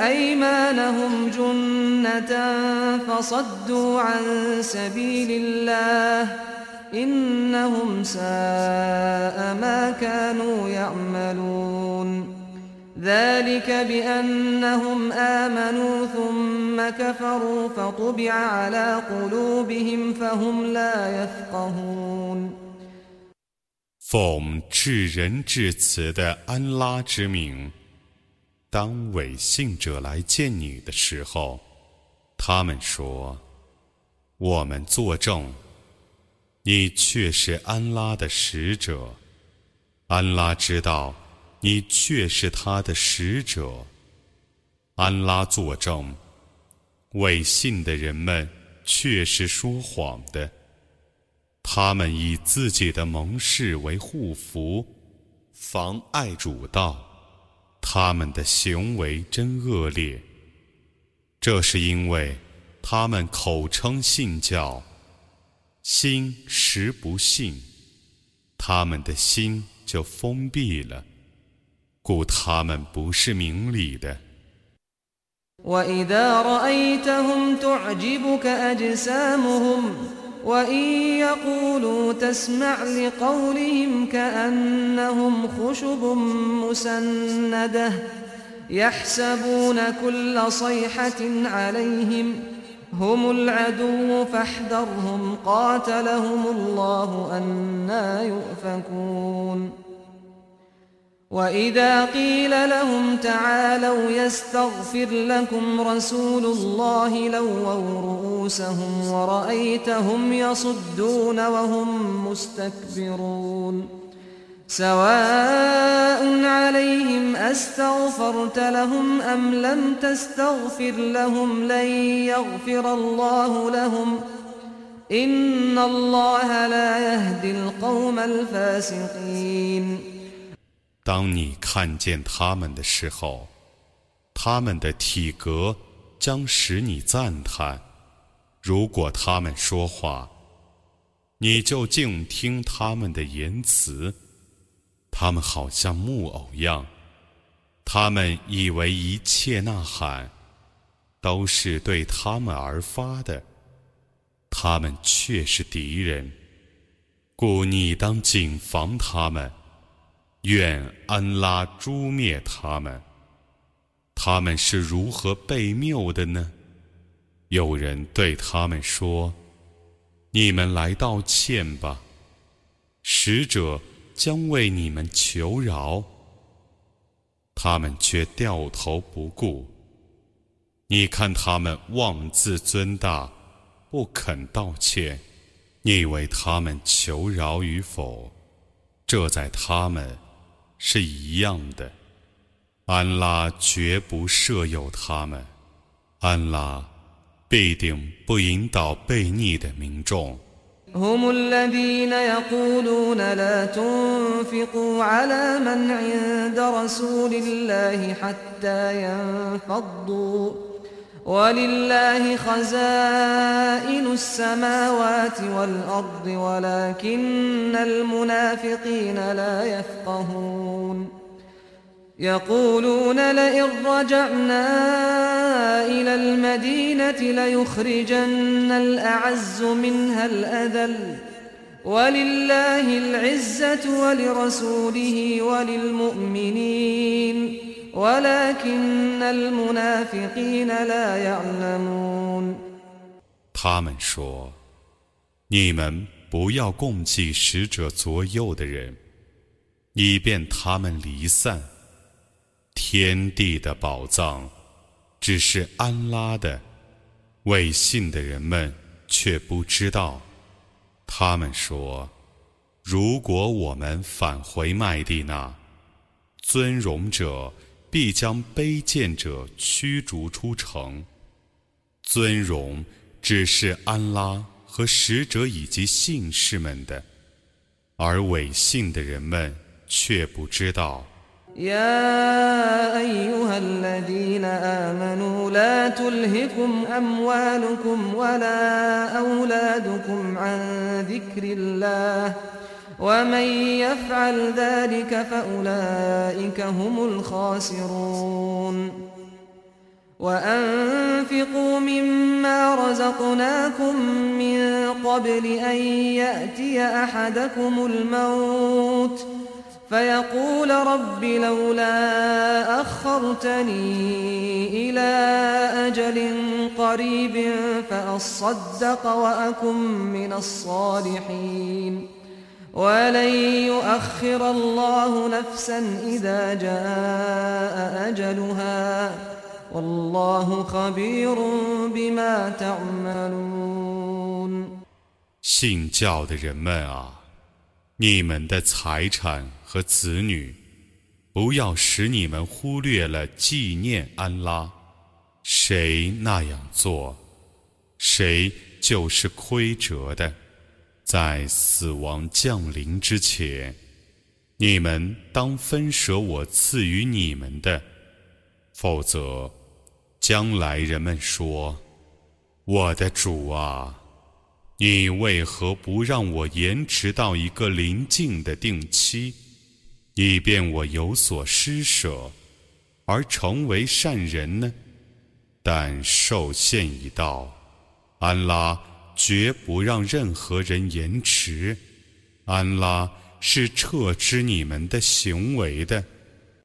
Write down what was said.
أيمانهم جنة فصدوا عن سبيل الله إنهم ساء ما كانوا يعملون ذلك بأنهم آمنوا ثم كفروا فطبع على قلوبهم فهم لا يفقهون 奉至仁至慈的安拉之名。 当伪信者来见你的时候，他们说：“我们作证，你却是安拉的使者。安拉知道，你却是他的使者。安拉作证，伪信的人们却是说谎的。他们以自己的盟誓为护符，妨碍主道。”他们的行为真恶劣，这是因为他们口称信教，心实不信，他们的心就封闭了，故他们不是明理的。وإن يقولوا تسمع لقولهم كأنهم خشب مسندة يحسبون كل صيحة عليهم هم العدو فاحذرهم قاتلهم الله أنا يؤفكون وإذا قيل لهم تعالوا يستغفر لكم رسول الله لووا رؤوسهم ورأيتهم يصدون وهم مستكبرون. سواء عليهم أستغفرت لهم أم لم تستغفر لهم لن يغفر الله لهم. إن الله لا يهدي القوم الفاسقين. 当你看见他们的时候，他们的体格将使你赞叹。如果他们说话，你就静听他们的言辞。他们好像木偶样，他们以为一切呐喊都是对他们而发的，他们却是敌人，故你当谨防他们。愿安拉诛灭他们！他们是如何被谬的呢？有人对他们说：“你们来道歉吧，使者将为你们求饶。”他们却掉头不顾。你看他们妄自尊大，不肯道歉，你为他们求饶与否？这在他们。是一样的，安拉绝不设有他们，安拉必定不引导悖逆的民众。ولله خزائن السماوات والأرض ولكن المنافقين لا يفقهون. يقولون لئن رجعنا إلى المدينة ليخرجن الأعز منها الأذل. ولله العزة ولرسوله وللمؤمنين. 他们说：“你们不要共计使者左右的人，以便他们离散。天地的宝藏只是安拉的，未信的人们却不知道。他们说：如果我们返回麦地那，尊荣者。”必将卑贱者驱逐出城，尊荣 只是安拉和使者以及信士们的，而伪信的人们却不知道。يا أيها الذين آمنوا لا تلهكم أموالكم ولا أولادكم عن ذكر الله ومن يفعل ذلك فأولئك هم الخاسرون وأنفقوا مما رزقناكم من قبل أن يأتي أحدكم الموت ۖ فيقول رب لولا أخرتني إلى أجل قريب فأصدق وأكن من الصالحين ولن يؤخر الله نفسا إذا جاء أجلها والله خبير بما تعملون 信教的人们啊，你们的财产和子女，不要使你们忽略了纪念安拉。谁那样做，谁就是亏折的。 在死亡降临之前，你们当分舍我赐予你们的，否则，将来人们说：“我的主啊，你为何不让我延迟到一个临近的定期？”以便我有所施舍，而成为善人呢？但受限已到，安拉绝不让任何人延迟。安拉是撤之你们的行为的。